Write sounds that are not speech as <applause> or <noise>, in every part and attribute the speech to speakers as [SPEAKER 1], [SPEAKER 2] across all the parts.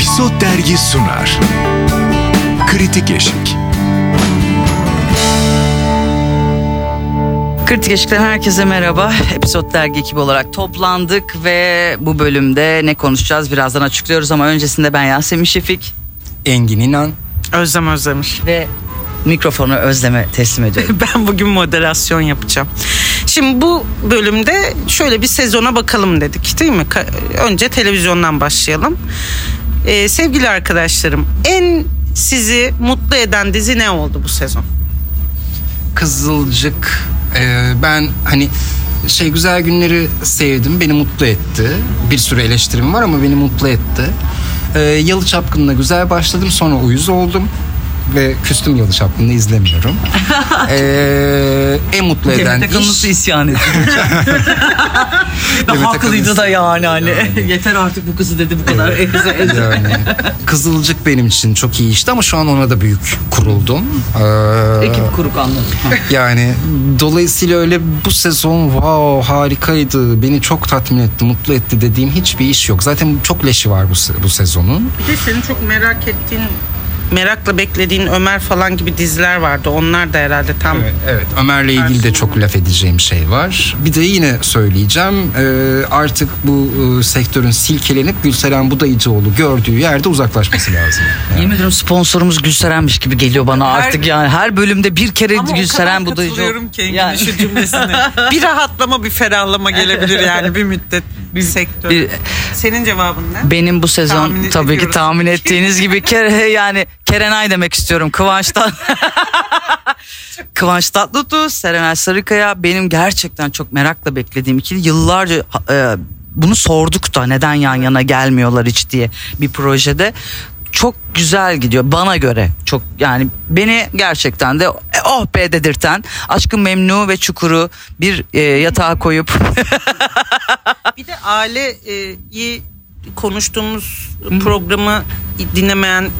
[SPEAKER 1] Episod Dergi sunar. Kritik Eşik.
[SPEAKER 2] Kritik Eşik'ten herkese merhaba. Episod Dergi ekibi olarak toplandık ve bu bölümde ne konuşacağız birazdan açıklıyoruz ama öncesinde ben Yasemin Şefik
[SPEAKER 3] Engin İnan.
[SPEAKER 4] Özlem özlemiş.
[SPEAKER 2] ve mikrofonu Özlem'e teslim ediyorum. <laughs>
[SPEAKER 4] Ben bugün moderasyon yapacağım. Şimdi bu bölümde şöyle bir sezona bakalım dedik değil mi? Önce televizyondan başlayalım. Ee, sevgili arkadaşlarım en sizi mutlu eden dizi ne oldu bu sezon?
[SPEAKER 3] Kızılcık. Ee, ben hani şey güzel günleri sevdim. Beni mutlu etti. Bir sürü eleştirim var ama beni mutlu etti. Ee, Yalı Çapkın'la güzel başladım. Sonra uyuz oldum. Ve küstüm Yalı Çapkın'ı izlemiyorum. <laughs> ee, en mutlu eden
[SPEAKER 2] Demet Akalın nasıl
[SPEAKER 3] iş...
[SPEAKER 2] isyan etti? <laughs> Ve
[SPEAKER 3] Demet
[SPEAKER 2] haklıydı da yani hani. <laughs> Yeter artık bu kızı dedi bu kadar.
[SPEAKER 3] Yani Kızılcık benim için çok iyi işti ama şu an ona da büyük kuruldum. Ee,
[SPEAKER 2] Ekip kuruk anladım.
[SPEAKER 3] Yani dolayısıyla öyle bu sezon wow harikaydı beni çok tatmin etti mutlu etti dediğim hiçbir iş yok. Zaten çok leşi var bu, bu sezonun.
[SPEAKER 4] Bir de senin çok merak ettiğin merakla beklediğin Ömer falan gibi diziler vardı. Onlar da herhalde tam
[SPEAKER 3] Evet, evet. Ömer'le ilgili de çok laf edeceğim şey var. Bir de yine söyleyeceğim e, artık bu e, sektörün silkelenip Gülseren Budayıcıoğlu gördüğü yerde uzaklaşması lazım. <laughs> Yani.
[SPEAKER 2] Yemin ediyorum sponsorumuz Gülseren'miş gibi geliyor bana artık yani. Her bölümde bir kere
[SPEAKER 4] Ama
[SPEAKER 2] Gülseren
[SPEAKER 4] o kadar
[SPEAKER 2] Budayıcı.
[SPEAKER 4] katılıyorum ki
[SPEAKER 2] Yani-
[SPEAKER 4] şu <laughs> cümlesine. bir rahatlama bir ferahlama gelebilir yani bir müddet bir sektör.
[SPEAKER 2] Bir-
[SPEAKER 4] Senin cevabın ne?
[SPEAKER 2] Benim bu sezon
[SPEAKER 4] Tahmin
[SPEAKER 2] tabii ki
[SPEAKER 4] ediyoruz.
[SPEAKER 2] tahmin ettiğiniz gibi kere <laughs> yani Kerenay demek istiyorum Kıvanç'tan. <laughs> Kıvanç Tatlıtuğ, Serenay Sarıkaya benim gerçekten çok merakla beklediğim ikili. Yıllarca e, bunu sorduk da neden yan yana gelmiyorlar hiç diye bir projede. Çok güzel gidiyor bana göre. Çok yani beni gerçekten de e, oh be dedirten Aşkın Memnu ve Çukur'u bir e, yatağa koyup <laughs>
[SPEAKER 4] Bir de aileyi konuştuğumuz programı dinlemeyen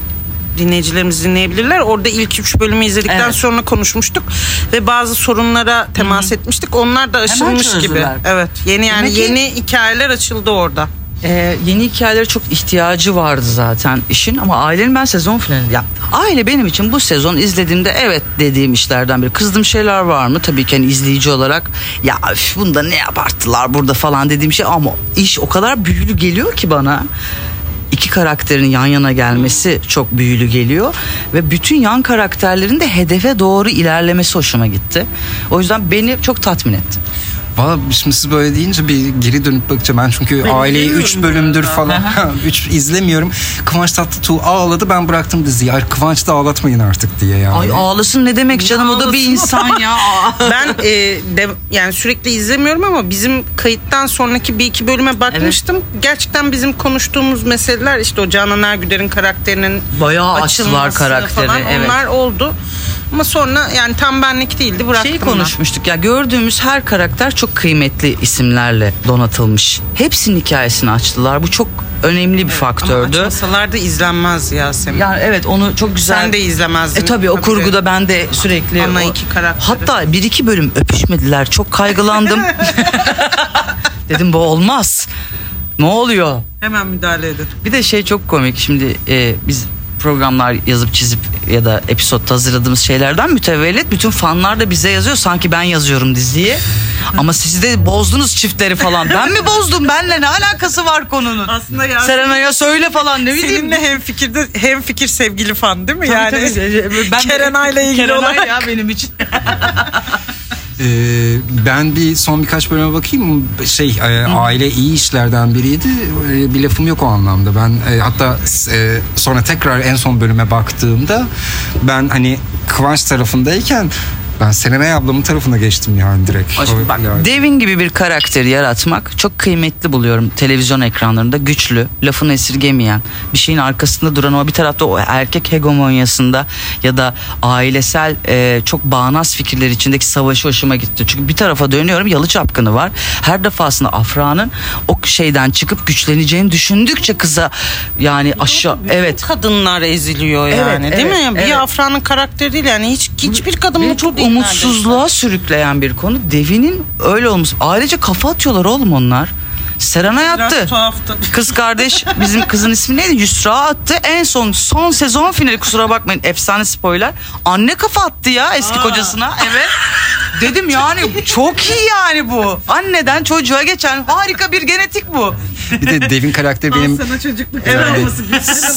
[SPEAKER 4] dinleyicilerimiz dinleyebilirler. Orada ilk üç bölümü izledikten
[SPEAKER 2] Evet.
[SPEAKER 4] sonra konuşmuştuk ve bazı sorunlara temas etmiştik. Onlar da aşılmış gibi. Evet. Yeni yani
[SPEAKER 2] Demek ki-
[SPEAKER 4] yeni hikayeler açıldı orada.
[SPEAKER 2] Ee, yeni hikayelere çok ihtiyacı vardı zaten işin ama ailenin ben sezon finali ya aile benim için bu sezon izlediğimde evet dediğim işlerden biri kızdığım şeyler var mı tabii ki hani izleyici olarak ya üf, bunda ne abarttılar burada falan dediğim şey ama iş o kadar büyülü geliyor ki bana iki karakterin yan yana gelmesi çok büyülü geliyor ve bütün yan karakterlerin de hedefe doğru ilerlemesi hoşuma gitti. O yüzden beni çok tatmin etti.
[SPEAKER 3] Valla şimdi siz böyle deyince bir geri dönüp bakacağım. Ben çünkü aileyi 3
[SPEAKER 4] izlemiyorum
[SPEAKER 3] bölümdür falan 3 <laughs> izlemiyorum. Kıvanç Tatlıtuğ ağladı ben bıraktım diziyi. Ay Kıvanç da ağlatmayın artık diye yani.
[SPEAKER 2] Ay ağlasın ne demek canım o da bir insan ya. <laughs>
[SPEAKER 4] Ben e, de, yani sürekli izlemiyorum ama bizim kayıttan sonraki bir iki bölüme bakmıştım. Gerçekten bizim konuştuğumuz meseleler işte o Canan Ergüder'in karakterinin
[SPEAKER 2] Bayağı
[SPEAKER 4] açılması
[SPEAKER 2] karakteri,
[SPEAKER 4] falan
[SPEAKER 2] evet.
[SPEAKER 4] onlar oldu. Ama sonra yani tam benlik değildi bıraktım.
[SPEAKER 2] Şeyi
[SPEAKER 4] ben.
[SPEAKER 2] konuşmuştuk ya gördüğümüz her karakter çok kıymetli isimlerle donatılmış. Hepsinin hikayesini açtılar. Bu çok önemli bir
[SPEAKER 4] Ama
[SPEAKER 2] faktördü.
[SPEAKER 4] açmasalar da izlenmez Yasemin.
[SPEAKER 2] Yani evet onu çok güzel.
[SPEAKER 4] Sen de izlemezdin.
[SPEAKER 2] E tabii o
[SPEAKER 4] Tabii.
[SPEAKER 2] kurguda ben de sürekli
[SPEAKER 4] Ana
[SPEAKER 2] o-
[SPEAKER 4] iki karakteri.
[SPEAKER 2] Hatta bir iki bölüm öpüşmediler. Çok kaygılandım. <laughs> Dedim bu olmaz. Ne oluyor?
[SPEAKER 4] Hemen müdahale edin.
[SPEAKER 2] Bir de şey çok komik şimdi e, biz programlar yazıp çizip ya da episod hazırladığımız şeylerden mütevellit bütün fanlar da bize yazıyor sanki ben yazıyorum diziyi. Ama siz de bozdunuz çiftleri falan. Ben mi bozdum? Benle ne alakası var konunun?
[SPEAKER 4] Aslında Yasemin-
[SPEAKER 2] Serenay'a söyle falan ne bileyim.
[SPEAKER 4] Seninle hem fikirde hem fikir sevgili fan değil mi?
[SPEAKER 2] Tabii,
[SPEAKER 4] yani
[SPEAKER 2] tabii. Ben
[SPEAKER 4] Kerenay'la ilgili
[SPEAKER 2] Kerenay
[SPEAKER 4] olarak.
[SPEAKER 2] ya benim için. <laughs>
[SPEAKER 3] Ee, ben bir son birkaç bölüme bakayım mı? Şey e, aile iyi işlerden biriydi. E, bir lafım yok o anlamda. Ben e, hatta e, sonra tekrar en son bölüme baktığımda ben hani Kıvanç tarafındayken ben Serenay ablamın tarafına geçtim yani direkt.
[SPEAKER 2] Şimdi bak,
[SPEAKER 3] Yani.
[SPEAKER 2] Devin gibi bir karakteri yaratmak çok kıymetli buluyorum televizyon ekranlarında. Güçlü, lafını esirgemeyen, bir şeyin arkasında duran ama bir tarafta o erkek hegemonyasında ya da ailesel e, çok bağnaz fikirler içindeki savaşı hoşuma gitti. Çünkü bir tarafa dönüyorum yalı çapkını var. Her defasında Afra'nın o şeyden çıkıp güçleneceğini düşündükçe kıza yani aşağı evet
[SPEAKER 4] kadınlar eziliyor yani
[SPEAKER 2] Evet,
[SPEAKER 4] değil
[SPEAKER 2] evet,
[SPEAKER 4] mi?
[SPEAKER 2] evet.
[SPEAKER 4] Bir Afra'nın karakteri değil yani hiç hiçbir kadın
[SPEAKER 2] Beni
[SPEAKER 4] mutlu
[SPEAKER 2] çok
[SPEAKER 4] değil
[SPEAKER 2] umutsuzluğa sürükleyen bir konu. Devinin öyle olması. Ailece kafa atıyorlar oğlum onlar. Serenay attı.
[SPEAKER 4] Biraz tuhaftı. <laughs>
[SPEAKER 2] Kız kardeş bizim kızın ismi neydi? Yusra attı. En son son sezon finali kusura bakmayın efsane spoiler. Anne kafa attı ya eski kocasına. Evet. <laughs> Dedim yani çok iyi yani bu. Anneden çocuğa geçen harika bir genetik bu.
[SPEAKER 3] Bir de Devin karakteri benim
[SPEAKER 4] Sana çocukluk gibi.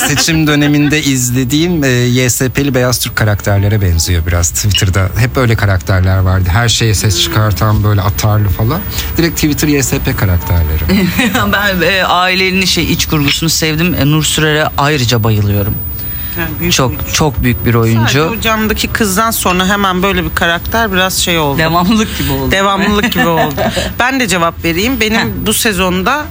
[SPEAKER 3] seçim döneminde izlediğim e, YSP'li Beyaz Türk karakterlere benziyor biraz Twitter'da. Hep öyle karakterler vardı. Her şeye ses çıkartan böyle atarlı falan. Direkt Twitter YSP karakterleri. <laughs>
[SPEAKER 2] ben e, ailenin şey iç kurgusunu sevdim. E, Nur Sürer'e ayrıca bayılıyorum.
[SPEAKER 4] Yani büyük
[SPEAKER 2] Çok
[SPEAKER 4] oyuncu.
[SPEAKER 2] çok büyük bir
[SPEAKER 4] Sadece
[SPEAKER 2] oyuncu.
[SPEAKER 4] o camdaki kızdan sonra hemen böyle bir karakter biraz şey oldu.
[SPEAKER 2] Devamlılık gibi oldu.
[SPEAKER 4] Devamlılık gibi <laughs> oldu. Ben de cevap vereyim. Benim bu sezonda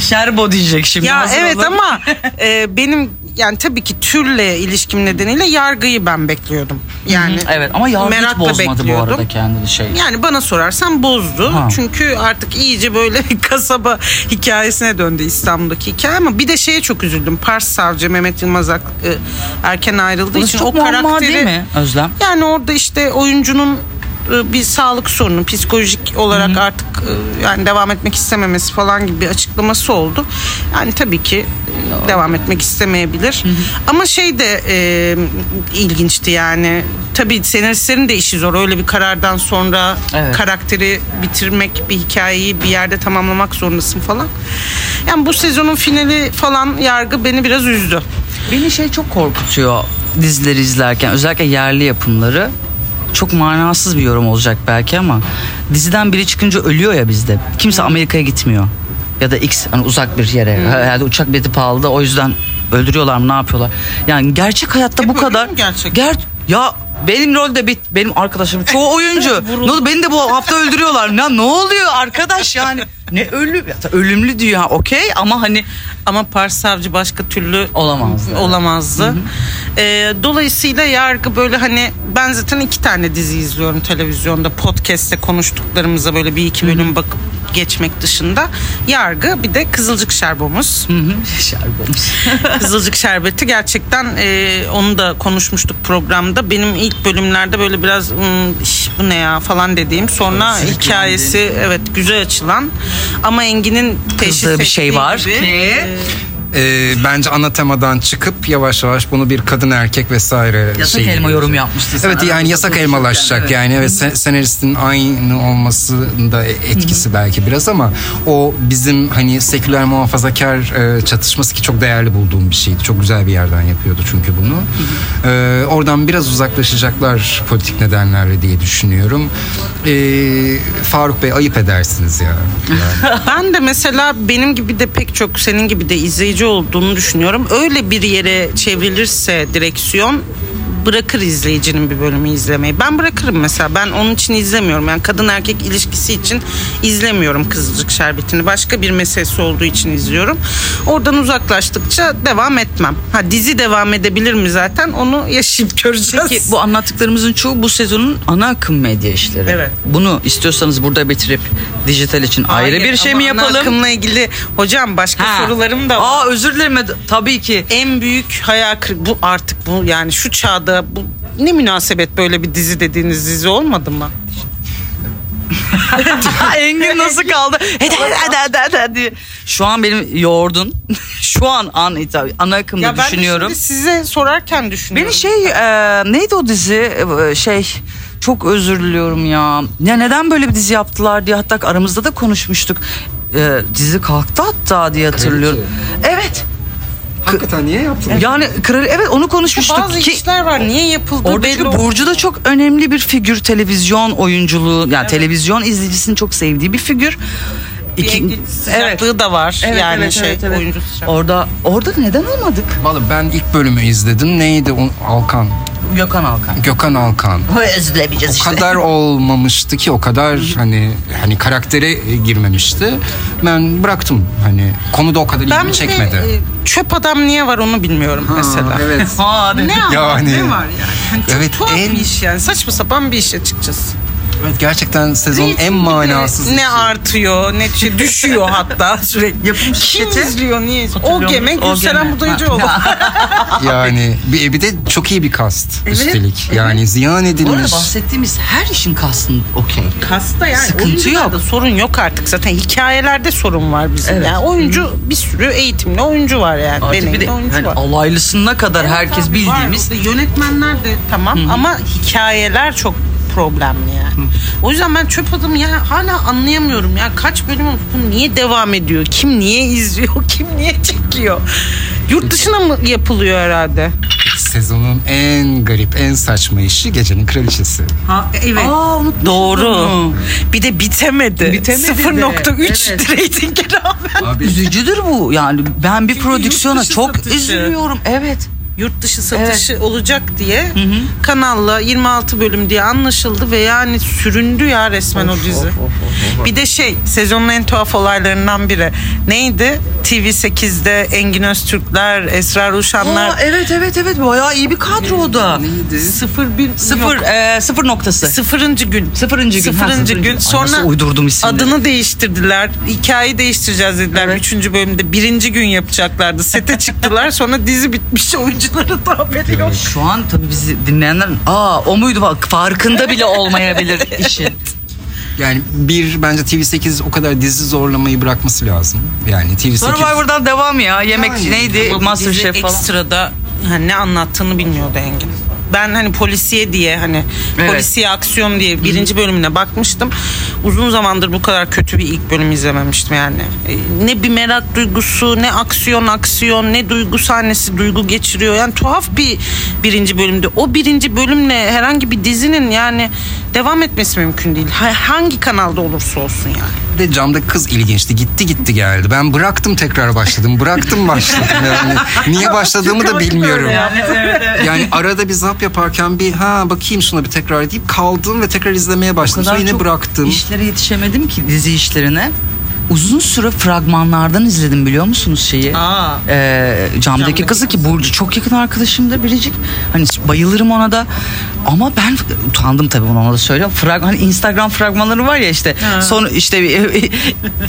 [SPEAKER 2] Şerbo diyecek şimdi.
[SPEAKER 4] ya
[SPEAKER 2] hazır
[SPEAKER 4] evet
[SPEAKER 2] olun.
[SPEAKER 4] ama <laughs> e, benim yani tabii ki türle ilişkim nedeniyle yargıyı ben bekliyordum. Yani
[SPEAKER 2] Evet ama yargı hiç
[SPEAKER 4] merakla
[SPEAKER 2] bozmadı bu
[SPEAKER 4] bekliyordum.
[SPEAKER 2] arada kendini şey.
[SPEAKER 4] Yani bana sorarsan bozdu.
[SPEAKER 2] Ha.
[SPEAKER 4] Çünkü artık iyice böyle <laughs> kasaba hikayesine döndü İstanbul'daki hikaye ama bir de şeye çok üzüldüm. Pars savcı Mehmet Yılmaz Ak- e, erken ayrıldığı
[SPEAKER 2] Burası
[SPEAKER 4] için
[SPEAKER 2] çok
[SPEAKER 4] o
[SPEAKER 2] muamma
[SPEAKER 4] karakteri
[SPEAKER 2] değil mi Özlem?
[SPEAKER 4] yani orada işte oyuncunun bir sağlık sorunu, psikolojik olarak artık e, yani devam etmek istememesi falan gibi bir açıklaması oldu. Yani tabii ki e, devam etmek istemeyebilir. Ama şey de e, ilginçti yani. Tabii senaristlerin de işi zor. Öyle bir karardan sonra
[SPEAKER 2] Evet.
[SPEAKER 4] karakteri bitirmek, bir hikayeyi bir yerde tamamlamak zorundasın falan. Yani bu sezonun finali falan yargı beni biraz üzdü.
[SPEAKER 2] Beni şey çok korkutuyor dizileri izlerken özellikle yerli yapımları. Çok manasız bir yorum olacak belki ama diziden biri çıkınca ölüyor ya bizde. Kimse Amerika'ya gitmiyor. Ya da X hani uzak bir yere. Herhalde uçak bileti pahalı da o yüzden öldürüyorlar mı ne yapıyorlar. Yani gerçek hayatta
[SPEAKER 4] Hep
[SPEAKER 2] bu kadar.
[SPEAKER 4] mu gerçekten?
[SPEAKER 2] Ger ya benim rolde bit benim arkadaşım çoğu oyuncu. <laughs> ne oldu beni de bu hafta öldürüyorlar. Ya ne oluyor arkadaş yani? <laughs> Ne ölü ölümlü diyor okey ama hani
[SPEAKER 4] Ama Pars Savcı başka türlü
[SPEAKER 2] Olamazdı.
[SPEAKER 4] Olamazdı. Ee, dolayısıyla yargı böyle hani ben zaten iki tane dizi izliyorum televizyonda podcast'te konuştuklarımıza böyle bir iki bölüm bakıp geçmek dışında yargı bir de Kızılcık Şerbomuz.
[SPEAKER 2] şerbomuz. <laughs>
[SPEAKER 4] Kızılcık Şerbeti gerçekten e, onu da konuşmuştuk programda. Benim ilk bölümlerde böyle biraz "Hmm, bu ne ya falan dediğim sonra hikayesi evet güzel açılan ama Engin'in teşhis
[SPEAKER 2] Kızdığı bir şey var
[SPEAKER 4] gibi,
[SPEAKER 2] ki-
[SPEAKER 4] e,
[SPEAKER 3] E, bence ana temadan çıkıp yavaş yavaş bunu bir kadın erkek vesaire
[SPEAKER 2] Yasak
[SPEAKER 3] şey
[SPEAKER 2] elma yorum yapmıştı.
[SPEAKER 3] Evet yani
[SPEAKER 2] aramızda
[SPEAKER 3] yasak elmalaşacak
[SPEAKER 2] evet.
[SPEAKER 3] yani evet sen- senaristin aynı olmasında etkisi belki biraz ama o bizim hani seküler muhafazakar e, çatışması ki çok değerli bulduğum bir şeydi. Çok güzel bir yerden yapıyordu çünkü bunu. E, oradan biraz uzaklaşacaklar politik nedenlerle diye düşünüyorum. E, Faruk Bey ayıp edersiniz ya. <laughs> Yani.
[SPEAKER 4] Ben de mesela benim gibi de pek çok senin gibi de izleyici olduğunu düşünüyorum. Öyle bir yere çevrilirse direksiyon bırakır izleyicinin bir bölümü izlemeyi. Ben bırakırım mesela. Ben onun için izlemiyorum. Yani kadın erkek ilişkisi için izlemiyorum Kızılcık Şerbeti'ni. Başka bir meselesi olduğu için izliyorum. Oradan uzaklaştıkça devam etmem. Ha dizi devam edebilir mi zaten? Onu yaşayıp <laughs> göreceğiz.
[SPEAKER 2] Ki bu anlattıklarımızın çoğu bu sezonun ana akım medya işleri.
[SPEAKER 4] Evet.
[SPEAKER 2] Bunu istiyorsanız burada bitirip dijital için ayrı
[SPEAKER 4] Hayır,
[SPEAKER 2] bir şey
[SPEAKER 4] ama
[SPEAKER 2] mi
[SPEAKER 4] ana
[SPEAKER 2] yapalım?
[SPEAKER 4] akımla ilgili hocam başka
[SPEAKER 2] Ha.
[SPEAKER 4] sorularım da var.
[SPEAKER 2] Aa özür dilerim. Tabii ki.
[SPEAKER 4] en büyük hayal kırıklığı bu artık bu yani şu çağda bu ne münasebet böyle bir dizi dediğiniz dizi olmadı mı? <laughs>
[SPEAKER 2] Engin nasıl kaldı? <laughs> Hadi hadi hadi hadi hadi. Şu an benim yoğurdun. <laughs> Şu an an itabi. Ana akımda
[SPEAKER 4] Ya ben de
[SPEAKER 2] düşünüyorum.
[SPEAKER 4] şimdi size sorarken düşünüyorum.
[SPEAKER 2] Beni şey e, neydi o dizi E, şey çok özür diliyorum ya. Ya neden böyle bir dizi yaptılar diye hatta aramızda da konuşmuştuk. E, dizi kalktı hatta diye hatırlıyorum. Evet.
[SPEAKER 3] Hakikaten niye yaptın?
[SPEAKER 2] Yani kral evet onu konuşmuştuk
[SPEAKER 4] bazı
[SPEAKER 2] ki
[SPEAKER 4] işler var niye yapıldı
[SPEAKER 2] Oradaki
[SPEAKER 4] belli olmuyor.
[SPEAKER 2] Burcu da çok önemli bir figür televizyon oyunculuğu yani televizyon izleyicisinin çok sevdiği bir figür.
[SPEAKER 4] Bir sıcaklığı da var
[SPEAKER 2] Evet,
[SPEAKER 4] yani
[SPEAKER 2] evet,
[SPEAKER 4] şey
[SPEAKER 2] evet, evet.
[SPEAKER 4] oyuncu sıcaklığı.
[SPEAKER 2] Orada orada neden olmadık?
[SPEAKER 3] Vallahi ben ilk bölümü izledim. Neydi o Alkan?
[SPEAKER 2] Gökhan Alkan.
[SPEAKER 3] Gökhan Alkan.
[SPEAKER 2] Özlemeyeceğiz
[SPEAKER 3] O
[SPEAKER 2] işte.
[SPEAKER 3] kadar olmamıştı ki o kadar hani hani karaktere girmemişti. Ben bıraktım hani konuda o kadar
[SPEAKER 4] Ben
[SPEAKER 3] ilgimi
[SPEAKER 4] de,
[SPEAKER 3] çekmedi.
[SPEAKER 4] e, çöp adam niye var onu bilmiyorum mesela.
[SPEAKER 3] Evet. <laughs>
[SPEAKER 2] Ha,
[SPEAKER 4] Ne,
[SPEAKER 3] Yani-
[SPEAKER 4] yani, ne var yani? Hani çok
[SPEAKER 3] Evet,
[SPEAKER 4] tuhaf
[SPEAKER 3] en-
[SPEAKER 4] bir iş yani saçma sapan bir iş açıkçası.
[SPEAKER 3] Evet, gerçekten sezonun en
[SPEAKER 4] Reytingi de
[SPEAKER 3] manasız
[SPEAKER 4] Ne
[SPEAKER 3] işi.
[SPEAKER 4] artıyor ne şey düşüyor hatta <laughs> sürekli.
[SPEAKER 2] Yapım
[SPEAKER 4] Kim
[SPEAKER 2] şirketi-
[SPEAKER 4] izliyor niye? O geme Gülseren. Budayıcıoğlu. <laughs>
[SPEAKER 3] Yani bir, bir de çok iyi bir kast
[SPEAKER 2] Evet,
[SPEAKER 3] üstelik.
[SPEAKER 2] evet.
[SPEAKER 3] Yani ziyan
[SPEAKER 2] Bu arada
[SPEAKER 3] edilmiş.
[SPEAKER 2] bahsettiğimiz her işin kastın okey.
[SPEAKER 4] Kasta yani
[SPEAKER 2] Sıkıntı yok.
[SPEAKER 4] sorun yok artık zaten hikayelerde sorun var bizim.
[SPEAKER 2] Evet.
[SPEAKER 4] Yani oyuncu bir sürü eğitimli oyuncu var yani.
[SPEAKER 2] Artık bir de
[SPEAKER 4] oyuncu
[SPEAKER 2] hani
[SPEAKER 4] var.
[SPEAKER 2] alaylısına kadar herkes
[SPEAKER 4] Tabii
[SPEAKER 2] bildiğimiz
[SPEAKER 4] var. yönetmenler de tamam ama hikayeler çok problemli yani. O yüzden ben çöp adamı ya hala anlayamıyorum ya kaç bölüm bu niye devam ediyor? Kim niye izliyor? <laughs> Kim niye çekiyor? Yurt dışına mı yapılıyor herhalde?
[SPEAKER 3] Sezonun en garip, en saçma işi Gecenin Kraliçesi.
[SPEAKER 4] Ha evet.
[SPEAKER 2] Aa unutmuşum
[SPEAKER 4] Doğru. Bir de bitemedi.
[SPEAKER 2] Bitemedi de.
[SPEAKER 4] 0.3
[SPEAKER 2] Evet. <laughs>
[SPEAKER 4] reytinge rağmen.
[SPEAKER 2] Üzücüdür bu yani ben bir
[SPEAKER 4] Çünkü
[SPEAKER 2] prodüksiyona çok
[SPEAKER 4] satışı.
[SPEAKER 2] üzülüyorum evet.
[SPEAKER 4] Yurt dışı satışı olacak diye kanalla 26 bölüm diye anlaşıldı ve yani süründü ya resmen o dizi. Bir de şey sezonun en tuhaf olaylarından biri neydi? TV8'de Engin Öztürkler, Esra Ruşanlar
[SPEAKER 2] Aa, evet evet evet bayağı iyi bir kadro o da.
[SPEAKER 3] Neydi?
[SPEAKER 4] 01
[SPEAKER 2] Sıfır, e, sıfır noktası.
[SPEAKER 4] Sıfırıncı gün.
[SPEAKER 2] Sıfırıncı gün, ha, Sıfırıncı
[SPEAKER 4] gün.
[SPEAKER 2] gün. Ay,
[SPEAKER 4] Sonra
[SPEAKER 2] nasıl uydurdum isimleri.
[SPEAKER 4] adını değiştirdiler. Hikayeyi değiştireceğiz dediler.
[SPEAKER 2] Evet.
[SPEAKER 4] Üçüncü bölümde birinci gün yapacaklardı. Sete çıktılar. <laughs> Sonra dizi bitmiş. Oyuncuların da haberi yok.
[SPEAKER 2] Şu an tabii bizi dinleyenler aa o muydu bak farkında bile olmayabilir <laughs> işin.
[SPEAKER 3] Yani bir bence TV8 o kadar dizi zorlamayı bırakması lazım. Yani TV8
[SPEAKER 2] Survivor'dan devam ya. Yemek
[SPEAKER 3] Yani,
[SPEAKER 2] neydi?
[SPEAKER 4] Ama bu
[SPEAKER 2] Masterchef
[SPEAKER 4] dizi
[SPEAKER 2] falan.
[SPEAKER 4] Ekstrada hani ne anlattığını bilmiyordu Engin. Ben hani polisiye diye hani
[SPEAKER 2] Evet.
[SPEAKER 4] polisiye aksiyon diye birinci bölümüne bakmıştım. Uzun zamandır bu kadar kötü bir ilk bölüm izlememiştim yani. E, Ne bir merak duygusu, ne aksiyon aksiyon, ne duygu sahnesi duygu geçiriyor. Yani tuhaf bir birinci bölümde. O birinci bölümle herhangi bir dizinin yani devam etmesi mümkün değil. Ha- Hangi kanalda olursa olsun yani.
[SPEAKER 3] De camdaki kız ilginçti. Gitti gitti geldi. Ben bıraktım tekrar başladım. Bıraktım başladım. Yani niye başladığımı da bilmiyorum. Yani arada bir zap yaparken bir ha bakayım şuna bir tekrar deyip kaldım ve tekrar izlemeye başladım. Sonra yine bıraktım.
[SPEAKER 2] işlere yetişemedim ki dizi işlerine. Uzun süre fragmanlardan izledim biliyor musunuz şeyi?
[SPEAKER 4] Aa.
[SPEAKER 2] Ee, camdaki
[SPEAKER 4] Camdaki
[SPEAKER 2] kızı ki Burcu çok yakın arkadaşımdır Biricik. Hani bayılırım ona da. Ama ben utandım tabii bunu ona da söylüyorum. Frag, hani Instagram fragmanları var ya işte. Son işte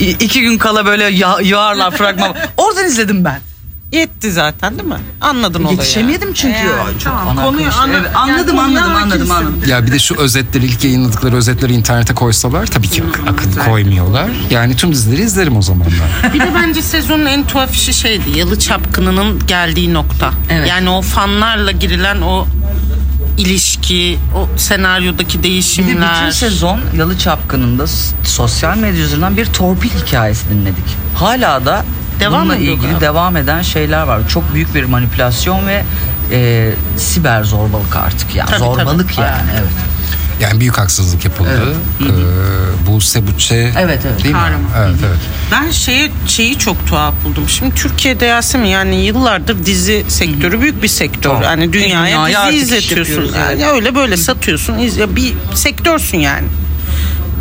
[SPEAKER 2] <laughs> iki gün kala böyle ya, yağarlar fragman. <laughs> Oradan izledim ben.
[SPEAKER 4] Yetti zaten değil mi? Anladın olayı.
[SPEAKER 2] Yetişememedim çünkü. Ay, çok
[SPEAKER 4] tamam.
[SPEAKER 2] ana
[SPEAKER 4] Konuyu
[SPEAKER 2] akım işte.
[SPEAKER 4] ana-
[SPEAKER 2] Evet, anladım,
[SPEAKER 4] yani
[SPEAKER 2] anladım, anladım,
[SPEAKER 4] hakimsin.
[SPEAKER 2] anladım.
[SPEAKER 3] Ya bir de şu özetleri ilk yayınladıkları özetleri internete koysalar tabii ki ak- akıl koymuyorlar. Yani tüm dizileri izlerim o zaman ben. <laughs>
[SPEAKER 4] Bir de bence sezonun en tuhaf işi şeydi. Yalı Çapkını'nın geldiği nokta.
[SPEAKER 2] Evet.
[SPEAKER 4] Yani o fanlarla girilen o ilişki, o senaryodaki
[SPEAKER 2] Bir de
[SPEAKER 4] değişimler.
[SPEAKER 2] bütün sezon Yalı Çapkını'nda s- sosyal medya üzerinden bir torpil hikayesi dinledik. Hala da
[SPEAKER 4] Devam
[SPEAKER 2] bununla
[SPEAKER 4] ediyor
[SPEAKER 2] ilgili
[SPEAKER 4] galiba.
[SPEAKER 2] devam eden şeyler var. Çok büyük bir manipülasyon ve e, siber zorbalık artık yani.
[SPEAKER 4] Tabii,
[SPEAKER 2] zorbalık
[SPEAKER 4] tabii.
[SPEAKER 2] yani evet.
[SPEAKER 3] Yani büyük haksızlık yapıldı. Ee, Buse Buçe
[SPEAKER 2] Evet, evet.
[SPEAKER 3] değil mi? Evet evet.
[SPEAKER 4] Ben şeyi, şeyi çok tuhaf buldum. Şimdi Türkiye'de Yasemin yani yıllardır dizi sektörü büyük bir sektör.
[SPEAKER 3] Tamam.
[SPEAKER 4] Yani dünyaya,
[SPEAKER 2] Dünyaya
[SPEAKER 4] dizi izletiyorsun. Yani
[SPEAKER 2] evet.
[SPEAKER 4] öyle böyle satıyorsun. iz- ya bir sektörsün yani.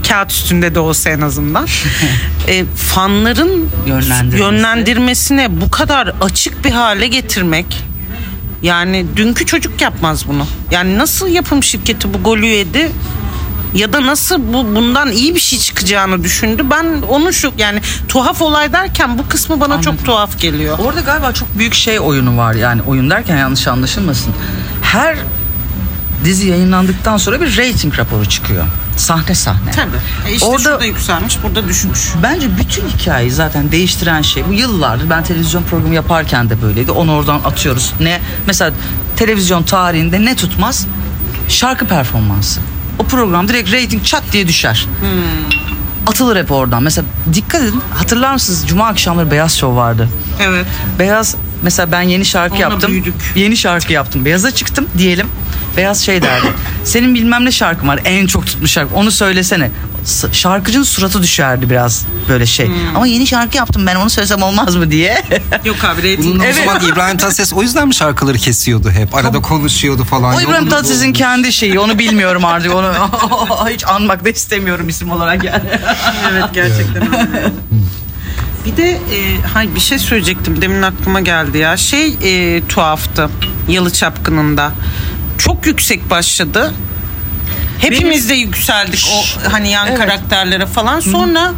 [SPEAKER 4] Kağıt üstünde de olsa en azından. <laughs> e, fanların
[SPEAKER 2] Yönlendirmesi.
[SPEAKER 4] yönlendirmesine bu kadar açık bir hale getirmek yani dünkü çocuk yapmaz bunu. Yani nasıl yapım şirketi bu golü yedi ya da nasıl bu bundan iyi bir şey çıkacağını düşündü. Ben onu şu yani tuhaf olay derken bu kısmı bana
[SPEAKER 2] Anladım.
[SPEAKER 4] çok tuhaf geliyor.
[SPEAKER 2] Orada galiba çok büyük şey oyunu var yani oyun derken yanlış anlaşılmasın. Her dizi yayınlandıktan sonra bir rating raporu çıkıyor. Sahne sahne.
[SPEAKER 4] Tabii. E işte
[SPEAKER 2] Orada-
[SPEAKER 4] şurada yükselmiş, burada düşmüş.
[SPEAKER 2] Bence bütün hikayeyi zaten değiştiren şey bu yıllardır ben televizyon programı yaparken de böyleydi. Onu oradan atıyoruz. Ne mesela televizyon tarihinde ne tutmaz? Şarkı performansı. O program direkt rating çat diye düşer. Atılır hep oradan. Mesela dikkat edin hatırlar mısınız Cuma akşamları Beyaz Show vardı.
[SPEAKER 4] Evet.
[SPEAKER 2] Beyaz mesela ben yeni şarkı
[SPEAKER 4] Onunla
[SPEAKER 2] yaptım.
[SPEAKER 4] büyüdük.
[SPEAKER 2] Yeni şarkı yaptım. Beyaza çıktım diyelim. Beyaz şey derdi. Senin bilmem ne şarkın var. En çok tutmuş şarkı. Onu söylesene. S- Şarkıcının suratı düşerdi biraz böyle şey.
[SPEAKER 4] Hmm.
[SPEAKER 2] Ama yeni şarkı yaptım ben onu söylesem olmaz mı diye. <laughs>
[SPEAKER 4] Yok abi rating.
[SPEAKER 3] Bunun
[SPEAKER 2] Evet.
[SPEAKER 3] o zaman İbrahim Tatlıses o yüzden mi şarkıları kesiyordu hep? Arada konuşuyordu falan.
[SPEAKER 2] o İbrahim
[SPEAKER 3] Yolunu
[SPEAKER 2] Tatlıses'in
[SPEAKER 3] bulmuş.
[SPEAKER 2] kendi şeyi. Onu bilmiyorum artık. Onu <laughs> <laughs> hiç anmak da istemiyorum isim olarak yani.
[SPEAKER 4] evet gerçekten öyle. Bir de e, hay bir şey söyleyecektim demin aklıma geldi ya. Şey e, tuhaftı Yalı Çapkını'nda. Çok yüksek başladı. Hepimiz de yükseldik o hani yan
[SPEAKER 2] Evet.
[SPEAKER 4] karakterlere falan. Sonra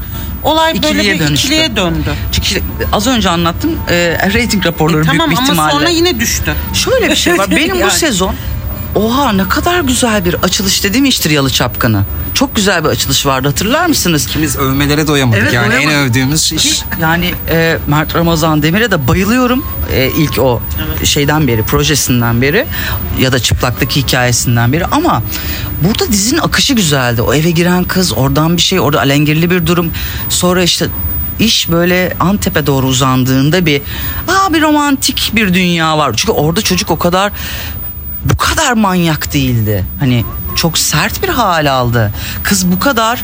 [SPEAKER 4] olay böyle
[SPEAKER 2] İkiliye
[SPEAKER 4] bir
[SPEAKER 2] dönüştü.
[SPEAKER 4] ikiliye döndü.
[SPEAKER 2] Çünkü az önce anlattım e, rating raporları
[SPEAKER 4] E, tamam
[SPEAKER 2] büyük bir
[SPEAKER 4] ama
[SPEAKER 2] ihtimalle.
[SPEAKER 4] sonra yine düştü.
[SPEAKER 2] Şöyle bir şey var. <laughs> Benim bu
[SPEAKER 4] Yani.
[SPEAKER 2] sezon Oha ne kadar güzel bir açılış dediğim iştir Yalı Çapkını. Çok güzel bir açılış vardı hatırlar mısınız?
[SPEAKER 3] Biz övmelere doyamadık.
[SPEAKER 2] Evet,
[SPEAKER 3] yani en
[SPEAKER 2] doyamadık.
[SPEAKER 3] övdüğümüz iş.
[SPEAKER 2] Yani e, Mert Ramazan Demir'e de bayılıyorum. E, ilk o şeyden beri, projesinden beri ya da çıplaktaki hikayesinden beri ama burada dizinin akışı güzeldi. O eve giren kız, oradan bir şey, orada alengirli bir durum. Sonra işte iş böyle Antep'e doğru uzandığında bir aa bir romantik bir dünya var. Çünkü orada çocuk o kadar bu kadar manyak değildi. Hani çok sert bir hal aldı. Kız bu kadar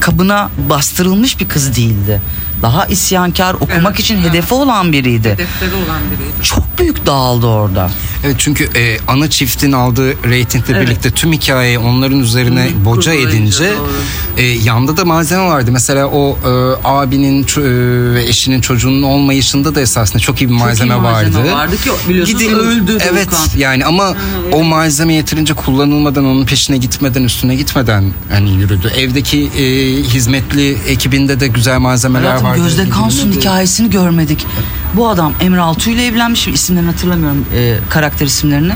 [SPEAKER 2] kabına bastırılmış bir kız değildi. Daha isyankar, okumak için hedefi olan biriydi.
[SPEAKER 4] Hedefleri olan biriydi.
[SPEAKER 2] Çok büyük dağıldı orada.
[SPEAKER 3] Evet çünkü e, ana çiftin aldığı reytingle birlikte tüm hikayeyi onların üzerine boca
[SPEAKER 2] kurgulayınca
[SPEAKER 3] edince
[SPEAKER 2] doğru.
[SPEAKER 3] e, yanda da malzeme vardı. Mesela o e, abinin e, ve eşinin çocuğunun olmayışında da esasında çok iyi bir malzeme,
[SPEAKER 2] iyi malzeme
[SPEAKER 3] vardı.
[SPEAKER 2] vardı ki biliyorsunuz öldü
[SPEAKER 3] Evet
[SPEAKER 2] Doğukan.
[SPEAKER 3] yani ama o malzeme yeterince kullanılmadan onun peşine gitmeden üstüne gitmeden hani yürüdü. Evdeki e, hizmetli ekibinde de güzel malzemeler
[SPEAKER 2] Hayatım
[SPEAKER 3] vardı.
[SPEAKER 2] Gözde Kansu'nun hikayesini görmedik. Bu adam Emre Altuğ ile evlenmiş. İsimlerini hatırlamıyorum e, karakter isimlerini.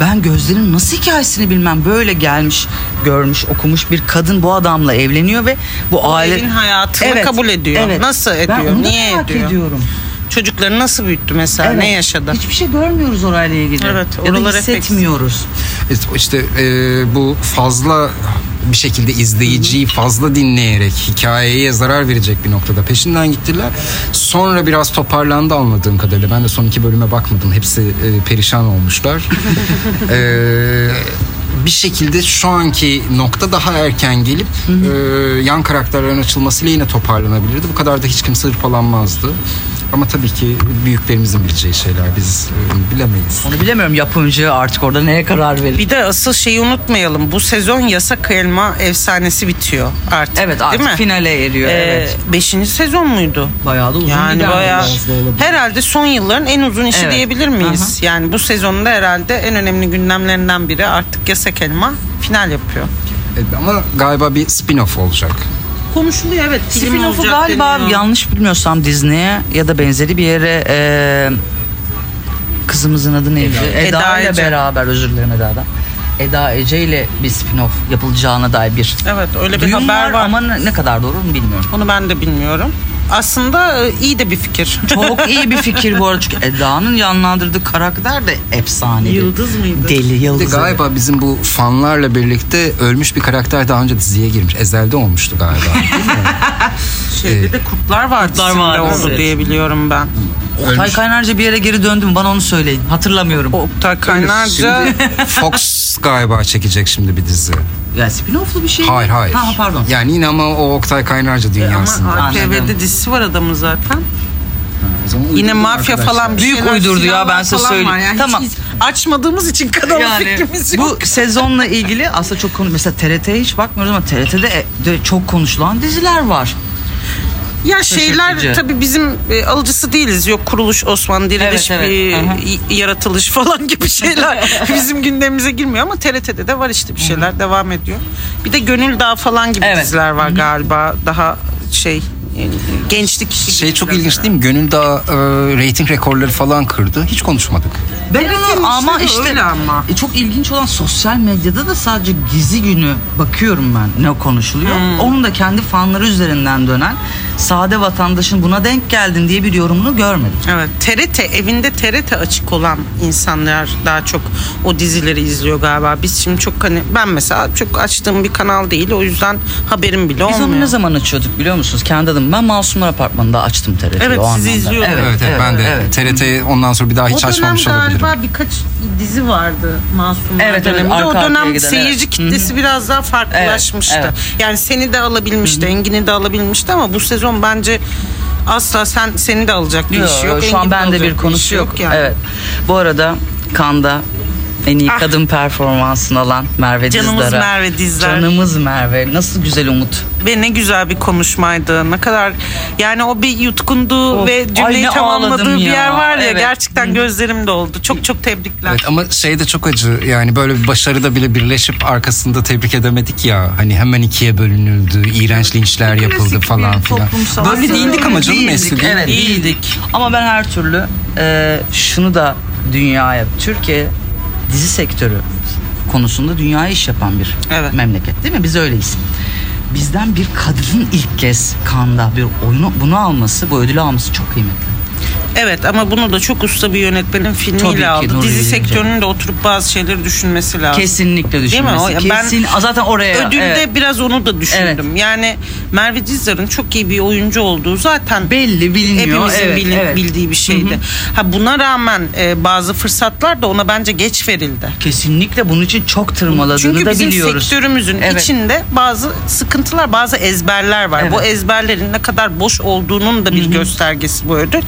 [SPEAKER 2] Ben Gözde'nin nasıl hikayesini bilmem. Böyle gelmiş, görmüş, okumuş bir kadın bu adamla evleniyor ve bu
[SPEAKER 4] O
[SPEAKER 2] aile...
[SPEAKER 4] evin hayatını kabul ediyor. Nasıl ediyor?
[SPEAKER 2] Ben onu
[SPEAKER 4] Niye
[SPEAKER 2] merak
[SPEAKER 4] ediyor?
[SPEAKER 2] ediyorum.
[SPEAKER 4] Çocukları nasıl büyüttü mesela?
[SPEAKER 2] Evet.
[SPEAKER 4] Ne yaşadı?
[SPEAKER 2] Hiçbir şey görmüyoruz orayla ilgili.
[SPEAKER 4] Evet,
[SPEAKER 2] ya da hissetmiyoruz.
[SPEAKER 3] İşte- İşte e, bu fazla bir şekilde izleyiciyi fazla dinleyerek hikayeye zarar verecek bir noktada peşinden gittiler. Sonra biraz toparlandı anladığım kadarıyla. Ben de son iki bölüme bakmadım. Hepsi e, perişan olmuşlar. <laughs> E, bir şekilde şu anki nokta daha erken gelip e, yan karakterlerin açılmasıyla yine toparlanabilirdi. Bu kadar da hiç kimse hırpalanmazdı. Ama tabii ki büyüklerimizin bileceği şeyler biz e, bilemeyiz.
[SPEAKER 2] Onu bilemiyorum yapımcı artık orada neye karar verir.
[SPEAKER 4] Bir de asıl şeyi unutmayalım. Bu sezon yasak elma efsanesi bitiyor artık.
[SPEAKER 2] Evet artık
[SPEAKER 4] değil mi?
[SPEAKER 2] finale eriyor.
[SPEAKER 4] Ee,
[SPEAKER 2] evet.
[SPEAKER 4] Beşinci sezon muydu?
[SPEAKER 2] Bayağı da uzun
[SPEAKER 4] Yani bayağı herhalde son yılların en uzun işi
[SPEAKER 2] Evet.
[SPEAKER 4] diyebilir miyiz? Yani bu sezonda herhalde en önemli gündemlerinden biri artık yasak elma final yapıyor.
[SPEAKER 3] E, Ama galiba bir spin-off olacak.
[SPEAKER 4] Konuşuluyor evet.
[SPEAKER 2] Spin-off'u galiba
[SPEAKER 4] deniyor.
[SPEAKER 2] yanlış bilmiyorsam Disney'e ya da benzeri bir yere e, kızımızın adı neydi? Eda,
[SPEAKER 4] Eda
[SPEAKER 2] ile
[SPEAKER 4] Ece.
[SPEAKER 2] beraber özür dilerim Eda'dan. Eda Ece ile bir spin-off yapılacağına dair bir
[SPEAKER 4] Evet öyle bir
[SPEAKER 2] duyum
[SPEAKER 4] haber var.
[SPEAKER 2] ama ne ne kadar doğru mu bilmiyorum.
[SPEAKER 4] Onu ben de bilmiyorum. Aslında e, iyi de bir fikir.
[SPEAKER 2] Çok iyi bir fikir bu arada çünkü Eda'nın canlandırdığı karakter de efsane.
[SPEAKER 4] Yıldız mıydı?
[SPEAKER 2] Deli
[SPEAKER 3] Bir de
[SPEAKER 2] Yıldız.
[SPEAKER 3] galiba bizim bu fanlarla birlikte ölmüş bir karakter daha önce diziye girmiş. Ezel'de olmuştu galiba. <laughs> Değil mi?
[SPEAKER 4] Şeyde de kurtlar var
[SPEAKER 2] Kurtlar
[SPEAKER 4] dizisinde
[SPEAKER 2] var,
[SPEAKER 4] oldu
[SPEAKER 2] evet.
[SPEAKER 4] diye biliyorum ben.
[SPEAKER 2] Oktay
[SPEAKER 3] Ölmüş.
[SPEAKER 2] Kaynarca bir yere geri döndüm bana onu söyleyin. Hatırlamıyorum.
[SPEAKER 4] Oktay Kaynarca
[SPEAKER 3] Şimdi <laughs> Fox galiba çekecek şimdi bir dizi.
[SPEAKER 2] Ya spin-off'lu bir şey mi?
[SPEAKER 3] Hayır hayır.
[SPEAKER 2] Ha pardon.
[SPEAKER 3] Yani yine ama o Oktay Kaynarca dünyasında.
[SPEAKER 4] ama
[SPEAKER 2] Anladım.
[SPEAKER 4] ATV'de dizisi var adamın zaten.
[SPEAKER 3] O zaman
[SPEAKER 4] Yine
[SPEAKER 3] uydurdum
[SPEAKER 4] mafya
[SPEAKER 3] arkadaşlar.
[SPEAKER 4] falan bir
[SPEAKER 2] Büyük
[SPEAKER 4] şeyler,
[SPEAKER 2] uydurdu ya,
[SPEAKER 4] silahlar
[SPEAKER 2] ben size
[SPEAKER 4] falan
[SPEAKER 2] söyleyeyim.
[SPEAKER 4] Yani
[SPEAKER 2] Tamam.
[SPEAKER 4] Hiç açmadığımız için kanal
[SPEAKER 2] Yani
[SPEAKER 4] fikrimiz yok.
[SPEAKER 2] bu sezonla ilgili aslında çok konu mesela TRT'ye hiç bakmıyoruz ama TRT'de de çok konuşulan diziler var.
[SPEAKER 4] Ya şeyler
[SPEAKER 2] Şaşırtıcı.
[SPEAKER 4] tabii bizim e, alıcısı değiliz. Yok kuruluş Osman diriliş
[SPEAKER 2] Evet, evet.
[SPEAKER 4] bir
[SPEAKER 2] Aha.
[SPEAKER 4] y- yaratılış <laughs> falan gibi şeyler <laughs> bizim gündemimize girmiyor ama TRT'de de var işte bir şeyler devam ediyor. Bir de Gönül Dağı falan gibi
[SPEAKER 2] Evet.
[SPEAKER 4] diziler var galiba. Daha şey e, gençlik işi
[SPEAKER 3] Şey
[SPEAKER 4] gibi
[SPEAKER 3] çok
[SPEAKER 4] biraz
[SPEAKER 3] ilginç değil mi? Gönül Dağı e, reyting rekorları falan kırdı. Hiç konuşmadık.
[SPEAKER 2] Ben
[SPEAKER 4] Evet,
[SPEAKER 2] onu ama
[SPEAKER 4] işte öyle ama.
[SPEAKER 2] e, çok ilginç olan sosyal medyada da sadece Gizi günü bakıyorum ben ne konuşuluyor.
[SPEAKER 4] Hmm.
[SPEAKER 2] Onun da kendi fanları üzerinden dönen sade vatandaşın buna denk geldin diye bir yorumunu görmedim.
[SPEAKER 4] Evet TRT evinde TRT açık olan insanlar daha çok o dizileri izliyor galiba. Biz şimdi çok hani ben mesela çok açtığım bir kanal değil o yüzden haberim bile
[SPEAKER 2] Biz
[SPEAKER 4] olmuyor.
[SPEAKER 2] onu ne zaman açıyorduk biliyor musunuz? Kendi adım. Ben Masumlar Apartmanı'nda açtım TRT'yi
[SPEAKER 4] Evet,
[SPEAKER 2] o
[SPEAKER 4] sizi
[SPEAKER 2] anlamda.
[SPEAKER 4] izliyordum.
[SPEAKER 3] Evet, evet, ben de
[SPEAKER 2] evet.
[SPEAKER 3] TRT ondan sonra bir daha hiç
[SPEAKER 4] o dönem
[SPEAKER 3] açmamış olabilirim.
[SPEAKER 4] galiba birkaç dizi vardı Masumlar
[SPEAKER 2] Evet, evet,
[SPEAKER 4] döneminde.
[SPEAKER 2] arka
[SPEAKER 4] o dönem
[SPEAKER 2] giden,
[SPEAKER 4] seyirci
[SPEAKER 2] evet.
[SPEAKER 4] kitlesi biraz daha farklılaşmıştı.
[SPEAKER 2] Evet,
[SPEAKER 4] Yani seni de alabilmişti, Engin'i de alabilmişti ama bu sezon bence asla sen seni de alacak bir
[SPEAKER 2] Yok,
[SPEAKER 4] iş yok.
[SPEAKER 2] Şu an
[SPEAKER 4] Engin'i de
[SPEAKER 2] bende bir konusu
[SPEAKER 4] iş
[SPEAKER 2] yok.
[SPEAKER 4] yani.
[SPEAKER 2] Evet. Bu arada Kanda En iyi
[SPEAKER 4] Ah.
[SPEAKER 2] kadın performansını alan Merve
[SPEAKER 4] Canımız
[SPEAKER 2] Dizdar'a.
[SPEAKER 4] Merve Dizdar.
[SPEAKER 2] Canımız Merve. Nasıl güzel Umut.
[SPEAKER 4] Ve ne güzel bir konuşmaydı. Ne kadar yani o bir yutkundu
[SPEAKER 2] Of,
[SPEAKER 4] ve
[SPEAKER 2] ay
[SPEAKER 4] cümleyi
[SPEAKER 2] ne
[SPEAKER 4] tamamladığı bir
[SPEAKER 2] ya.
[SPEAKER 4] yer var ya
[SPEAKER 2] Evet.
[SPEAKER 4] gerçekten gözlerim doldu. Çok çok tebrikler.
[SPEAKER 3] Evet ama şey de çok acı yani böyle bir başarıda bile birleşip arkasında tebrik edemedik ya hani hemen ikiye bölünüldü iğrenç linçler yapıldı falan filan. Böyle değildik ama canım
[SPEAKER 2] Değildik? Evet değildik. Ama ben her türlü e, şunu da dünyaya, Türkiye dizi sektörü konusunda dünyaya iş yapan bir
[SPEAKER 4] Evet.
[SPEAKER 2] memleket değil mi? Biz öyleyiz. Bizden bir kadının ilk kez kanda bir oyunu bunu alması, bu ödülü alması çok kıymetli.
[SPEAKER 4] Evet ama bunu da çok usta bir yönetmenin
[SPEAKER 2] Tabii
[SPEAKER 4] filmiyle
[SPEAKER 2] ki,
[SPEAKER 4] aldı.
[SPEAKER 2] Nuri
[SPEAKER 4] Dizi
[SPEAKER 2] Bilge
[SPEAKER 4] sektörünün de oturup bazı şeyleri düşünmesi lazım.
[SPEAKER 2] Kesinlikle
[SPEAKER 4] Değil mi?
[SPEAKER 2] düşünmesi.
[SPEAKER 4] O- ya ben
[SPEAKER 2] Kesin. Zaten oraya
[SPEAKER 4] Ödülde
[SPEAKER 2] evet.
[SPEAKER 4] biraz onu da düşündüm. Yani Merve Dizdar'ın çok iyi bir oyuncu olduğu zaten
[SPEAKER 2] belli biliniyor.
[SPEAKER 4] hepimizin
[SPEAKER 2] evet,
[SPEAKER 4] bilin-
[SPEAKER 2] evet.
[SPEAKER 4] bildiği bir şeydi. Ha buna rağmen e, bazı fırsatlar da ona bence geç verildi.
[SPEAKER 2] Kesinlikle bunun için çok tırmaladığını
[SPEAKER 4] Çünkü
[SPEAKER 2] da
[SPEAKER 4] bizim
[SPEAKER 2] biliyoruz.
[SPEAKER 4] sektörümüzün
[SPEAKER 2] Evet.
[SPEAKER 4] içinde bazı sıkıntılar, bazı ezberler var.
[SPEAKER 2] Evet.
[SPEAKER 4] Bu ezberlerin ne kadar boş olduğunun da bir göstergesi bu ödül.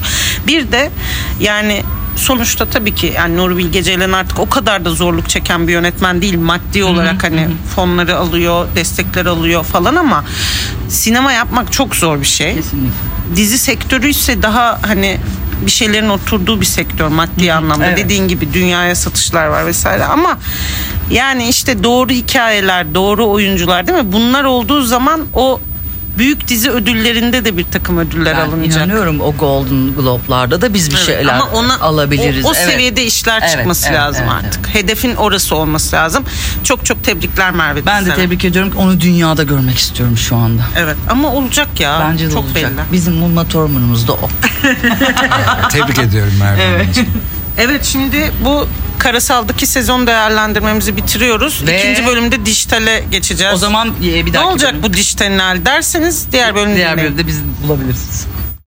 [SPEAKER 4] Bir de yani sonuçta tabii ki yani Nuri Bilge Ceylan artık o kadar da zorluk çeken bir yönetmen değil maddi olarak hani fonları alıyor, destekler alıyor falan ama sinema yapmak çok zor bir şey
[SPEAKER 2] Kesinlikle.
[SPEAKER 4] dizi sektörü ise daha hani bir şeylerin oturduğu bir sektör maddi anlamda.
[SPEAKER 2] evet.
[SPEAKER 4] Dediğin gibi dünyaya satışlar var vesaire ama yani işte doğru hikayeler, doğru oyuncular değil mi? Bunlar olduğu zaman o büyük dizi ödüllerinde de bir takım ödüller
[SPEAKER 2] Ben
[SPEAKER 4] alınacak.
[SPEAKER 2] inanıyorum o Golden Globe'larda da biz bir
[SPEAKER 4] Evet,
[SPEAKER 2] şeyler
[SPEAKER 4] ama ona,
[SPEAKER 2] alabiliriz.
[SPEAKER 4] O, o
[SPEAKER 2] Evet.
[SPEAKER 4] seviyede işler
[SPEAKER 2] Evet,
[SPEAKER 4] çıkması
[SPEAKER 2] evet,
[SPEAKER 4] lazım
[SPEAKER 2] evet,
[SPEAKER 4] artık. Hedefin orası olması lazım. Çok çok tebrikler Merve.
[SPEAKER 2] Ben de
[SPEAKER 4] Dizdar'a.
[SPEAKER 2] tebrik ediyorum onu dünyada görmek istiyorum şu anda.
[SPEAKER 4] Evet ama olacak ya.
[SPEAKER 2] Bence de
[SPEAKER 4] çok
[SPEAKER 2] olacak.
[SPEAKER 4] belli.
[SPEAKER 2] Bizim Uma Thurman'ımız da o.
[SPEAKER 3] Tebrik ediyorum Merve Hanımcığım.
[SPEAKER 4] Evet şimdi bu karasaldaki sezon değerlendirmemizi bitiriyoruz.
[SPEAKER 2] Ve-
[SPEAKER 4] İkinci bölümde dijitale geçeceğiz.
[SPEAKER 2] O zaman e, bir
[SPEAKER 4] ne
[SPEAKER 2] dahaki
[SPEAKER 4] olacak
[SPEAKER 2] bölüm-
[SPEAKER 4] bu dijital derseniz diğer bölümde
[SPEAKER 2] diğer bölümde biz bulabilirsiniz.